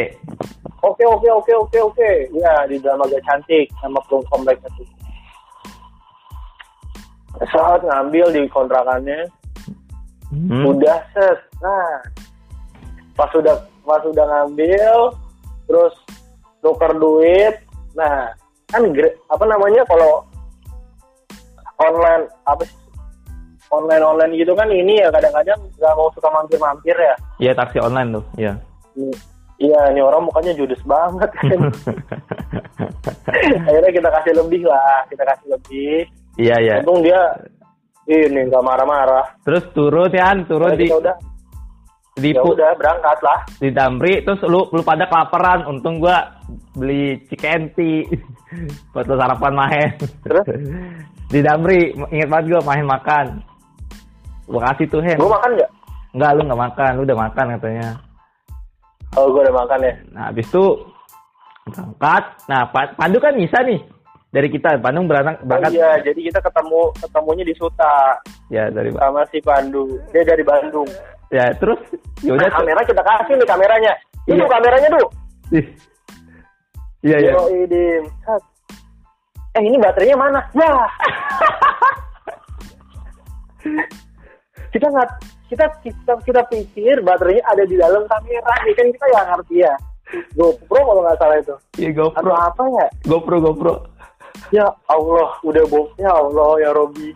Oke oke oke oke oke, ya di dalam agak cantik sama pelung kompleknya tuh. Saat ngambil di kontrakannya, Hmm. udah set. Nah, pas sudah pas sudah ngambil, terus nuker duit. Nah, kan apa namanya kalau online apa sih? Online online gitu kan ini ya kadang-kadang nggak mau suka mampir-mampir ya. Iya taksi online tuh. Iya. Iya, ini orang mukanya judes banget kan. Akhirnya kita kasih lebih lah, kita kasih lebih. Iya iya. Untung dia ini nggak marah-marah. Terus turun ya, turun di udah, di ya udah berangkat lah. di Damri terus lu lu pada kelaparan. Untung gua beli cikenti buat lu sarapan main. Terus? di Damri inget banget gua main makan. Gua kasih tuh Hen. Gue makan nggak? Enggak lu nggak makan, lu udah makan katanya. Oh, gue udah makan ya. Nah, habis itu berangkat. Nah, Pa- Pandu kan bisa nih dari kita. Pandu berangkat, Oh, berangkat iya, jadi kita ketemu ketemunya di Suta ya dari sama si Pandu. Dia dari Bandung. ya terus ya udah Nah, tuh. kamera kita kasih nih kameranya. Ini Iya. kameranya tuh. Ih. Iya iya. Eh ini baterainya mana? Ya. kita nggak kita kita kita pikir baterainya ada di dalam kamera nih kan kita nggak ngerti ya. GoPro kalau nggak salah itu. Iya Atau GoPro. apa ya? GoPro GoPro. Ya Allah, udah bom. Ya Allah, ya Robi.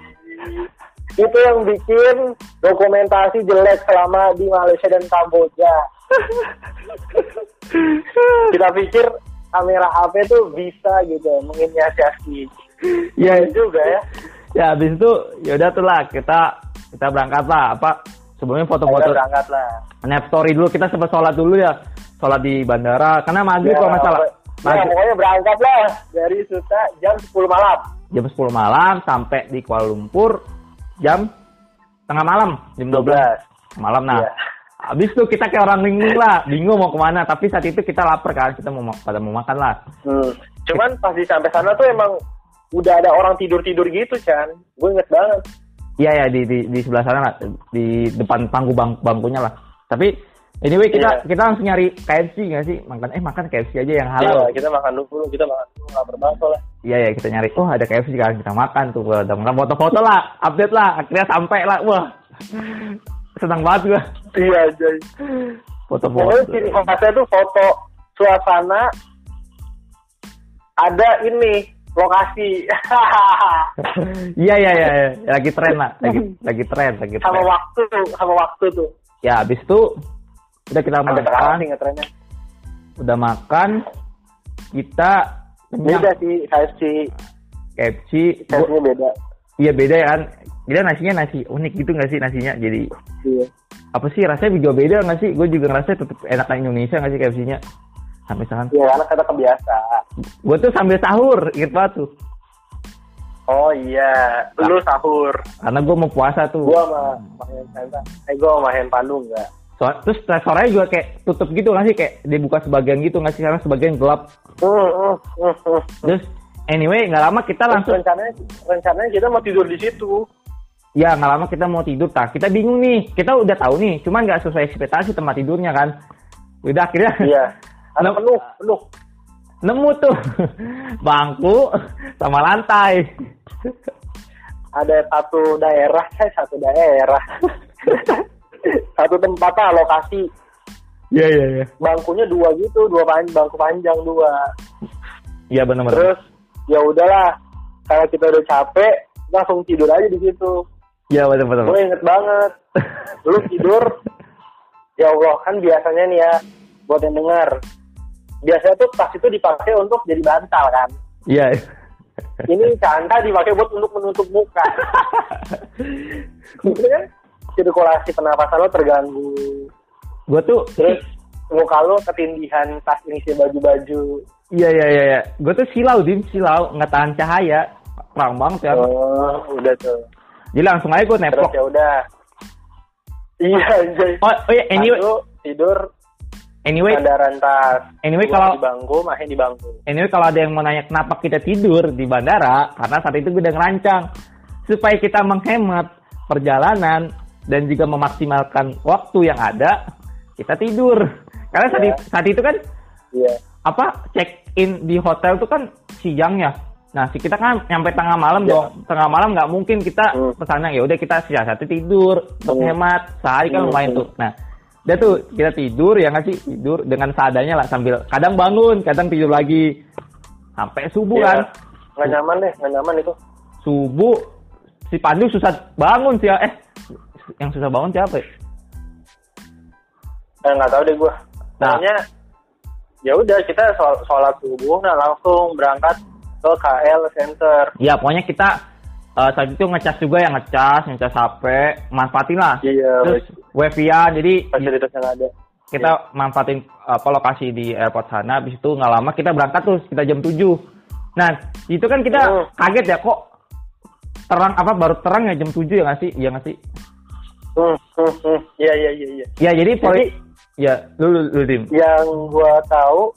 Itu yang bikin dokumentasi jelek selama di Malaysia dan Kamboja. Kita pikir kamera HP tuh bisa gitu menginisiasi. Iya Itu juga ya. Ya habis itu ya udah tuh lah kita kita berangkat lah apa sebelumnya Kita foto-foto berangkat lah. snap story dulu kita sempat sholat dulu ya sholat di bandara karena maghrib kalau nggak salah ya, maghrib pokoknya berangkat lah dari Suta jam 10 malam. jam 10 malam sampai di Kuala Lumpur jam tengah malam jam 12 malam nah Iya. habis itu kita kayak orang linglung lah bingung mau ke mana tapi saat itu kita lapar kan kita mau ma- pada mau makan lah Hmm. Cuman pas di sampai sana tuh emang udah ada orang tidur-tidur gitu, Chan. Gue inget banget. iya ya di, di di sebelah sana lah di depan pangku bang, bangkunya lah tapi anyway kita Iya. kita langsung nyari KFC nggak sih makan eh makan KFC aja yang halal kita makan dulu, kita makan dulu, nggak berbantu lah. iya ya kita nyari oh ada KFC kan kita makan tuh udah makan foto-foto lah update lah akhirnya sampai lah wah senang banget gua Iya, Jay. foto-foto ciri khasnya tuh foto suasana ada ini lokasi iya iya iya iya. lagi tren lah lagi lagi tren lagi sama tren waktu sama waktu tuh. ya habis itu udah kita Ada makan ngetrennya. udah makan kita kenyang Beda sih KFC, KFC KFC-nya beda. iya beda ya kan kita nasinya nasi unik gitu nggak sih nasinya jadi Iya. apa sih rasanya juga beda nggak sih gue juga ngerasa tetap enakan Indonesia nggak sih KFC-nya sampai misalkan Iya, karena kita kebiasa. gue tuh sambil sahur inget banget tuh Oh iya, lu sahur. karena gue mau puasa tuh Gua sama Santa. Eh, gua sama main Pandu enggak. So, terus restorannya juga kayak tutup gitu nggak sih kayak dibuka sebagian gitu nggak sih karena sebagian gelap terus anyway nggak lama kita Terus langsung rencananya rencananya kita mau tidur di situ. ya nggak lama kita mau tidur tak kita bingung nih kita udah tahu nih cuman nggak sesuai ekspektasi tempat tidurnya kan udah akhirnya Iya. Nemu- penuh, penuh. nemu tuh bangku sama lantai Ada satu daerah, eh satu daerah. satu tempat lah lokasi. iya iya iya Bangkunya dua gitu, dua pan bangku panjang dua. iya benar benar Terus ya udahlah, kalau kita udah capek, langsung tidur aja di situ. iya benar benar Gue inget banget. Lu tidur, ya Allah kan biasanya nih ya, buat yang dengar. Biasanya tuh tas itu dipakai untuk jadi bantal kan. iya Ini canda dipakai buat untuk menutup muka. Gitu kan? Sirkulasi pernapasan lo terganggu. gue tuh Terus muka lo ketindihan tas isi baju-baju. iya iya iya iya gue tuh silau dim silau nggak tahan cahaya terang banget ya Oh, udah tuh. jadi langsung aja gue Terus neplok ya udah. Iya, anjay. oh, oh iya anyway Satu, tidur anyway sandaran tas. anyway kalau di bangku, main di bangku. Anyway kalau ada yang mau nanya kenapa kita tidur di bandara, karena saat itu gue udah ngerancang supaya kita menghemat perjalanan dan juga memaksimalkan waktu yang ada, kita tidur. Karena saat, Ya. i- saat itu kan Iya. apa check in di hotel itu kan siangnya. Nah, si kita kan nyampe tengah malam Ya. dong. Tengah malam nggak mungkin kita Hmm. pesannya ya udah kita siasati tidur untuk Hmm. hemat sehari kan Hmm. lumayan tuh. Nah, udah tuh kita tidur ya nggak sih tidur dengan seadanya lah sambil kadang bangun, kadang tidur lagi sampai subuh Iya. kan. Nggak nyaman deh, nggak nyaman itu. Subuh si Pandu susah bangun sih ya. Eh, yang susah bangun siapa ya? Eh, nggak tahu deh gue. Nah. Pokoknya ya udah kita shol- sholat subuh, nah langsung berangkat ke KL Center. Ya pokoknya kita eh, saat itu ngecas juga yang ngecas, ngecas HP, manfaatin lah. Iya, Terus wifi-an, jadi fasilitas yang ada. kita manfaatin apa lokasi di airport sana. Habis itu nggak lama kita berangkat terus, kita jam 7. Nah, itu kan kita Hmm. kaget ya kok terang apa baru terang ya jam 7 ya nggak sih? Iya nggak sih? Hmm, hmm, hmm. Iya, iya, iya, iya. Ya jadi poli Jadi- ya lu lu, lu Dim. Yang gua tahu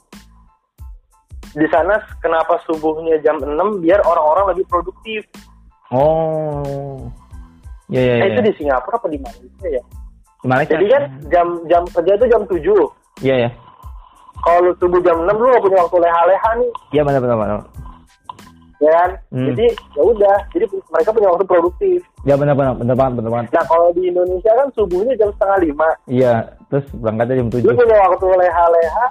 di sana kenapa subuhnya jam 6 biar orang-orang lebih produktif. Oh. Ya ya Eh, ya. itu di Singapura apa di Malaysia ya? Di Malaysia. Jadi kan jam jam kerja itu jam 7. Iya ya. Kalau subuh jam 6 lu gak punya waktu leha-leha nih, Iya benar benar benar. ya kan? Hmm. Jadi ya udah, jadi mereka punya waktu produktif. Ya benar benar benar banget benar banget. Nah kalau di Indonesia kan subuhnya jam setengah lima. Iya, terus berangkatnya jam 7. Lu punya waktu leha-leha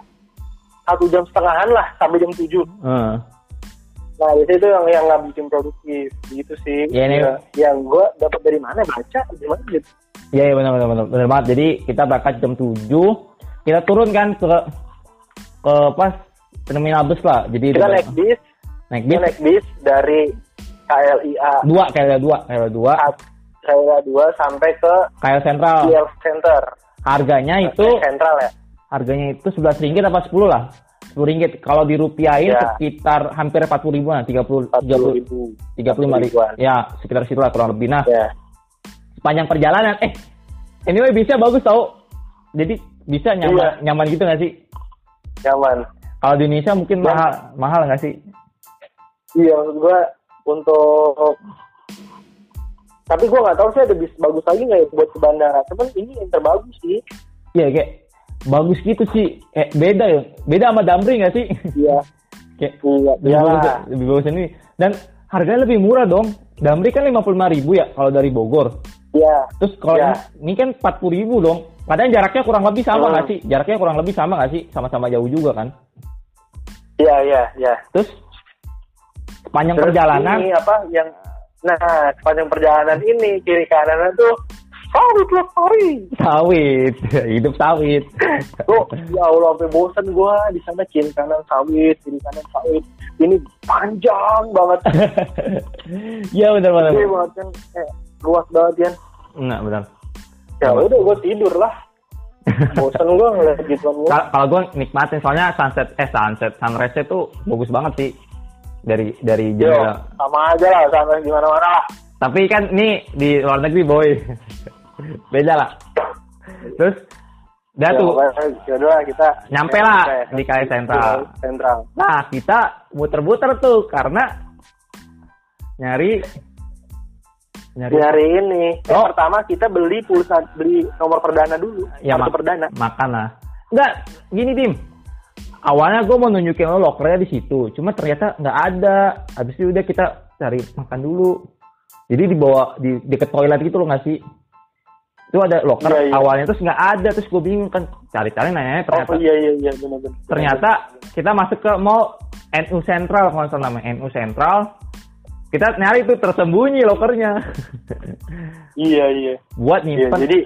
satu jam setengahan lah sampai jam tujuh. Heeh. Nah di situ yang yang nggak bikin produktif gitu sih. Ya, ini- Ya, yang gue dapat dari mana baca gimana gitu. Iya iya benar benar benar benar banget. Jadi kita berangkat jam 7, kita turun kan ke ke pas terminal bus lah. Jadi Kita naik bis, naik bis naik bis dari KLIA dua KL dua KL dua KLIA 2 sampai ke KL Sentral. KL Center. Harganya itu Sentral ya. harganya itu 11 ringgit apa 10 lah. 10 ringgit. Kalau dirupiahin Ya. sekitar hampir 40 ribuan, 30 40 30 ribu. 35 ribuan. ribu. Ya, sekitar situ lah kurang lebih. Nah, Ya. sepanjang perjalanan eh anyway bisa bagus tau. Jadi bisa nyaman Iya. nyaman gitu gak sih? Nyaman. Kalau di Indonesia mungkin Ya. mahal mahal nggak sih? Iya, maksud gue untuk tapi gue nggak tahu sih ada bis bagus lagi nggak ya buat ke bandara. Cuman ini yang terbagus sih. Iya kayak bagus gitu sih. Eh beda ya. Beda sama Damri nggak sih? Iya, kayak iya, lebih iya. bagus, lebih bagus ini. Dan harganya lebih murah dong. Damri kan 55.000 ribu ya kalau dari Bogor. Iya, Terus kalau Ya. ini, kan 40.000 ribu dong. Padahal jaraknya kurang lebih sama Hmm. nggak sih? Jaraknya kurang lebih sama nggak sih? Sama-sama jauh juga kan. iya, iya, iya. Terus sepanjang Terus perjalanan ini apa yang nah sepanjang perjalanan ini kiri kanan tuh sawit lestari Sawit, hidup sawit. Bro, ya Allah sampai bosan gue di sana kiri kanan sawit, kiri kanan sawit. Ini panjang banget, Iya benar benar. banget kan, eh, luas banget kan. Enggak benar. Ya udah gue tidur lah. Bosan gue ngeliat. Kal- Kalau gue nikmatin soalnya sunset eh sunset sunrise tuh bagus banget sih dari dari Yo, jendela. sama aja lah, sama gimana mana lah. Tapi kan ini di luar negeri boy. Beda lah. Terus udah Ya, tuh. lah, kita Nyampe lah di KAI Sentral. Sentral. Nah, kita muter-muter tuh karena nyari nyari Di hari ini, Oh. pertama kita beli pulsa, beli nomor perdana dulu, ya kartu mak- perdana. makan lah. Enggak, gini Tim. Awalnya gue mau nunjukin lo lokernya di situ, cuma ternyata nggak ada. Habis itu udah kita cari makan dulu. Jadi di bawah di deket toilet gitu lo nggak sih? Itu ada loker Iya, iya. awalnya terus nggak ada terus gue bingung kan cari-cari nanya ternyata Oh iya iya iya benar-benar. ternyata kita masuk ke mall NU Central kalau salah namanya NU Central kita nyari tuh tersembunyi lokernya Iya iya. buat Iya, nyimpen jadi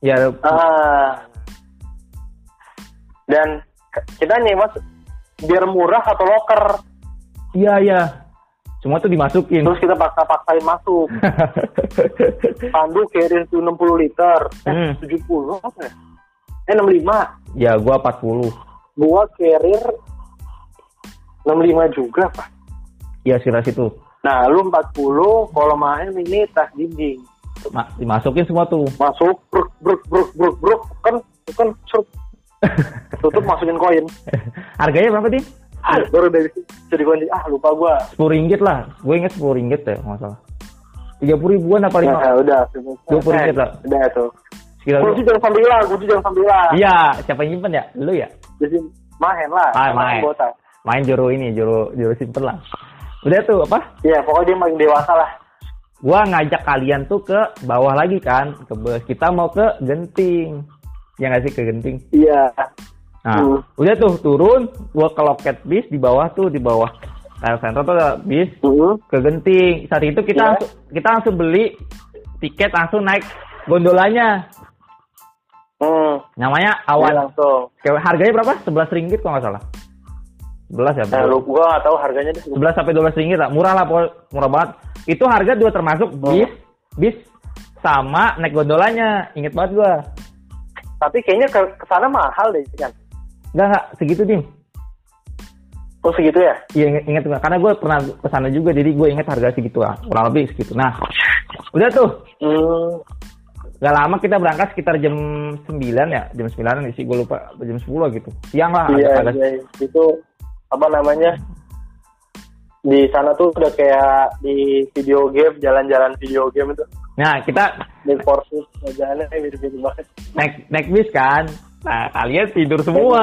ya ah dan kita nyewa s- biar murah atau loker, iya iya semua tuh dimasukin terus kita paksa-paksain masuk. Pandu carrier tuh 60 liter, eh, Hmm. 70 apa ya? Eh 65. ya gua 40 Gua carrier 65 juga, Pak. ya sekitar situ Nah, lu 40, kalau main ini tas dinding. Ma- dimasukin semua tuh Masuk, bruk, bruk, bruk, bruk, bruk, kan, kan, serut. Tutup masukin koin. harganya berapa sih Baru dari jadi kunci. Ah, lupa gua. sepuluh ringgit lah gue inget sepuluh ringgit ya nggak salah tiga puluh ribuan apa lima Nah, udah. 20 ringgit lah. Udah tuh. sekitar Kunci jangan sambil hilang, kunci jangan sambil hilang. iya siapa yang nyimpen ya lu ya Jadi main lah. Ah, main. anggota. main juru ini juru juru simpen lah udah tuh apa Iya, pokoknya dia paling dewasa lah. gua ngajak kalian tuh ke bawah lagi kan ke bus kita mau ke Genting ya nggak sih ke Genting Iya. nah Hmm. udah tuh turun gua ke loket bis di bawah tuh di bawah Rel Center tuh ada bis Mhm. ke Genting saat itu kita Iya. langsung, kita langsung beli tiket langsung naik gondolanya Hmm. namanya Iya, awan langsung. Harganya berapa 11 ringgit kalau nggak salah 11 ya Nah, lu gua nggak tahu harganya deh. 11 sampai 12 ringgit lah murah lah pokoknya murah banget itu harga dua termasuk Oh. bis bis sama naik gondolanya inget banget gua Tapi kayaknya ke ke sana mahal deh, kan? Enggak, enggak, segitu, Dim. Oh segitu ya? Iya, inget nggak? Karena gue pernah ke sana juga, jadi gue inget harga segitu lah. Kurang lebih segitu. Nah, udah tuh. Hmm. Gak lama kita berangkat sekitar jam 9 ya. Jam 9 sih, gue lupa. Jam 10 gitu. Siang lah. Iya, agak- iya, itu apa namanya? Di sana tuh udah kayak di video game, jalan-jalan video game itu. Nah, kita Need for Speed, jalannya mirip-mirip banget. naik, naik bis kan. Nah, kalian tidur semua.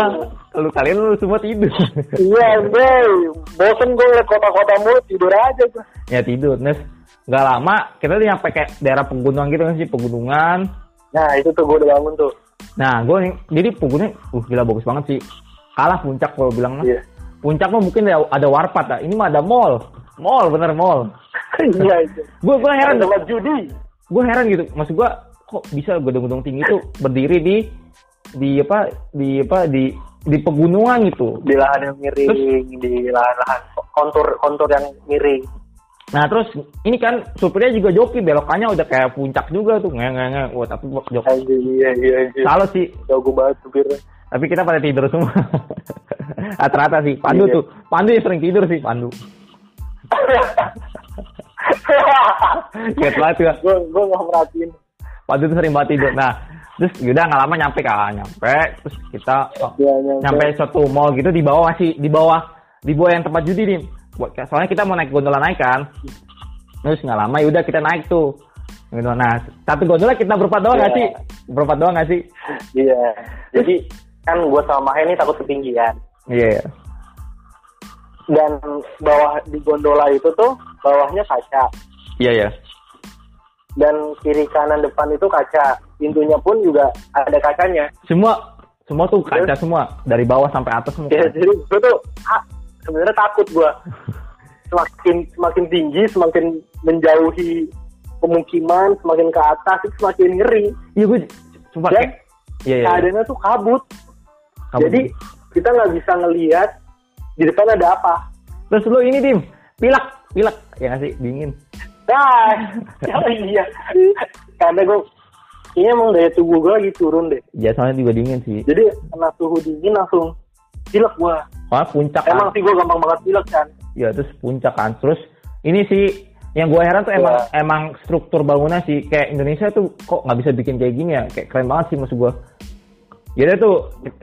Kalau kalian lu semua tidur. Iya, bro. Bosen gue liat kota-kota mulu, tidur aja gue. ya tidur. Terus gak lama, kita tuh nyampe kayak daerah pegunungan gitu kan sih. Pegunungan. Nah, itu tuh gue udah bangun tuh. Nah, gue nih, jadi pegunungan, uh gila bagus banget sih. Kalah puncak kalau bilang mah. Iya. Puncak mah mungkin ada, ada warpat lah. Ini mah ada mall. Mall, bener mall. Iya, itu. Gue gue heran, Tempat judi. gue heran gitu. Maksud gue, kok bisa gedung-gedung tinggi tuh berdiri di di apa di apa di di pegunungan gitu. Di lahan yang miring, di lahan-lahan kontur kontur yang miring. Nah terus ini kan supirnya juga joki belokannya udah kayak puncak juga tuh nge nge nge. Wah tapi jok Anjir, iya, iya, iya. salah sih. Jago banget supirnya. Tapi kita pada tidur semua. Rata-rata sih. Pandu Iya. tuh. Pandu yang sering tidur sih. Pandu. Ingat banget gue gue nggak merhatiin Pandu tuh sering banget tidur. Nah terus udah nggak lama nyampe kan. Nyampe. Terus kita oh, ya, nyampe. nyampe suatu mall gitu di bawah masih di bawah di bawah yang tempat judi nih. Buat- Soalnya kita mau naik gondola naik kan. Terus nggak lama yaudah kita naik tuh. Gitu. Nah satu gondola kita berempat doang nggak Iya. sih? Berempat doang nggak sih? iya jadi kan gue sama Mahe ini takut ketinggian Iya. dan bawah di gondola itu tuh bawahnya kaca. Iya ya. dan kiri kanan depan itu kaca. Pintunya pun juga ada kacanya. Semua semua tuh kaca semua. Dari bawah sampai atas semua. ya, jadi gue tuh ah, sebenarnya takut gue semakin semakin tinggi semakin menjauhi pemukiman semakin ke atas itu semakin ngeri. Iya gue cuma Dan iya iya. keadaannya tuh kabut. Kabut. jadi kita nggak bisa ngelihat di depan ada apa. Terus lu ini dim pilak pilak ya nggak sih dingin. nah oh iya karena gue ini emang daya tubuh gue lagi turun deh Ya soalnya juga dingin sih. jadi kena suhu dingin langsung pilek gue Soalnya puncak emang kan. sih gue gampang banget pilek kan Ya terus puncak kan. Terus ini sih yang gue heran tuh emang Ya. emang struktur bangunan sih kayak Indonesia tuh kok nggak bisa bikin kayak gini ya kayak keren banget sih maksud gue. Jadi tuh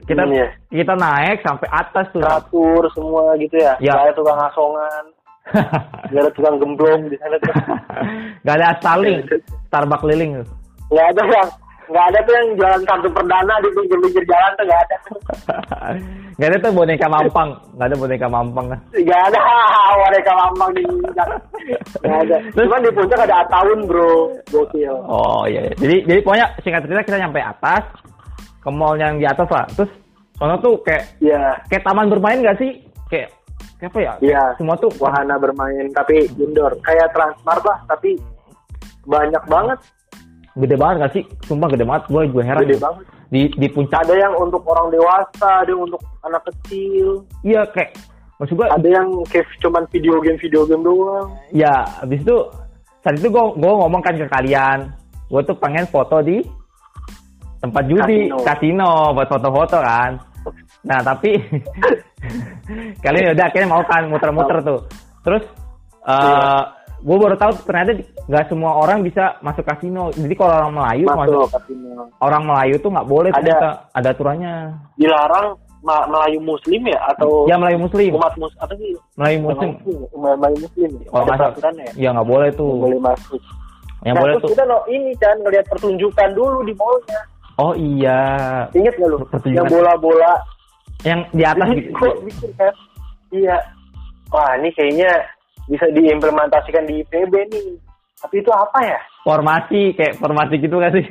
kita Iya. kita naik sampai atas tuh. teratur semua gitu ya Ya. Gak ada tukang asongan gak ada tukang gemblong di sana tuh Gak ada Starling, Starbucks keliling tuh. nggak ada yang nggak ada tuh yang jalan kartu perdana di pinggir-pinggir jalan tuh nggak ada Gak ada tuh boneka mampang, gak ada boneka mampang kan. nggak ada mereka lambang di nggak ada cuman di puncak ada ataun bro gokil Oh iya, iya. Jadi jadi pokoknya singkat cerita kita nyampe atas ke mall yang di atas lah. Terus sono tuh kayak Iya, kayak taman bermain gak sih? Kayak kayak apa ya? iya. Semua tuh Wahana bermain tapi indoor. Kayak Transmart lah, tapi banyak banget, gede banget gak sih? Sumpah gede banget. Gue juga heran. gede banget. Di di puncak. Ada yang untuk orang dewasa, ada yang untuk anak kecil, Iya kayak maksud gue. ada yang kayak cuman video game video game doang. Ya abis itu saat itu gue gue ngomong kan ke kalian. Gue tuh pengen foto di tempat judi Kasino. kasino buat foto-foto kan. Nah tapi kalian udah akhirnya mau kan muter-muter tuh. Terus Iya. gue baru tahu ternyata nggak semua orang bisa masuk kasino. Jadi kalau orang Melayu masuk, Masuk kasino. orang Melayu tuh nggak boleh Ada. ternyata ada aturannya. Dilarang Ma- Melayu Muslim ya atau Ya Melayu Muslim, umat mus apa sih? Melayu Muslim. Umat Melayu Muslim. ya? Kalau peraturannya ya? ya nggak boleh tuh. Nggak boleh masuk. Yang nah, boleh tuh. kita no, ini kan ngelihat pertunjukan dulu di mallnya. Oh iya, Ingat gak lu? Pertunjukan. Yang bola-bola yang di atas gitu. kok mikir kan? Iya. Wah ini kayaknya bisa diimplementasikan di IPB nih. Tapi itu apa ya? formasi kayak formasi gitu gak sih?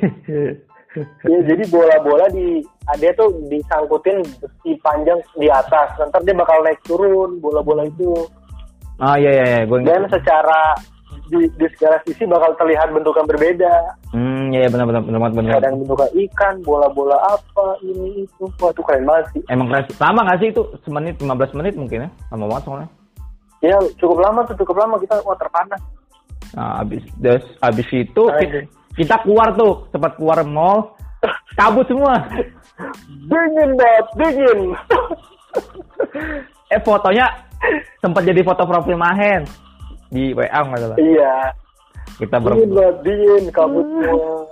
Ya, jadi bola-bola di ada tuh disangkutin besi panjang di atas. Nanti dia bakal naik turun bola-bola itu. oh iya iya, iya. gue Dan secara di, di segala sisi bakal terlihat bentukan berbeda. Hmm, iya iya, benar benar benar banget, benar. Kadang bentukan ikan, bola-bola apa, ini itu. Wah itu keren banget sih. Emang keren. Lama gak sih itu? Semenit 15 menit mungkin ya? Lama banget soalnya. Ya cukup lama tuh, cukup lama kita wah terpanas. Nah, abis des, abis itu Nah, kita, kita keluar tuh, sempat keluar mall, kabut semua. Dingin banget, dingin. eh fotonya sempat jadi foto profil Mahen di WA nggak salah. iya. Kita ber Dingin kabut semua.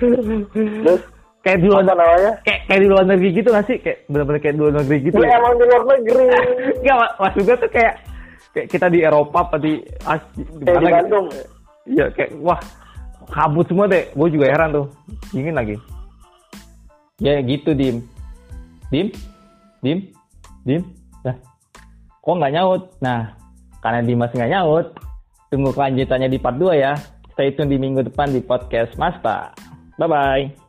Terus kayak di luar namanya? kayak, kayak di luar negeri gitu gak sih? Kayak bener-bener kayak di luar negeri gitu. Ya, emang di luar negeri. Enggak, Mas- mas juga tuh kayak kayak kita di Eropa apa di Asia di Kayak di mana gitu. Bandung. Iya, kayak wah kabut semua deh. Gue juga heran tuh. Dingin lagi. Ya gitu, Dim. Dim? Dim? Dim? Nah, kok nggak nyaut? Nah, karena Dimas nggak nyaut, tunggu kelanjutannya di part 2 ya. Stay tune di minggu depan di podcast Mas Pak. Bye-bye.